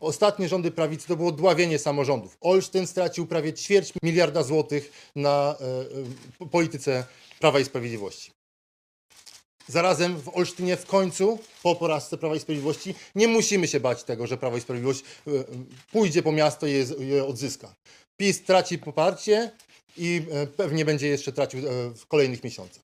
Ostatnie rządy prawicy to było dławienie samorządów. Olsztyn stracił prawie ćwierć miliarda złotych na e, e, polityce Prawa i Sprawiedliwości. Zarazem w Olsztynie w końcu, po porażce Prawa i Sprawiedliwości, nie musimy się bać tego, że Prawo i Sprawiedliwość e, e, pójdzie po miasto i je, je odzyska. PiS traci poparcie i e, pewnie będzie jeszcze tracił e, w kolejnych miesiącach.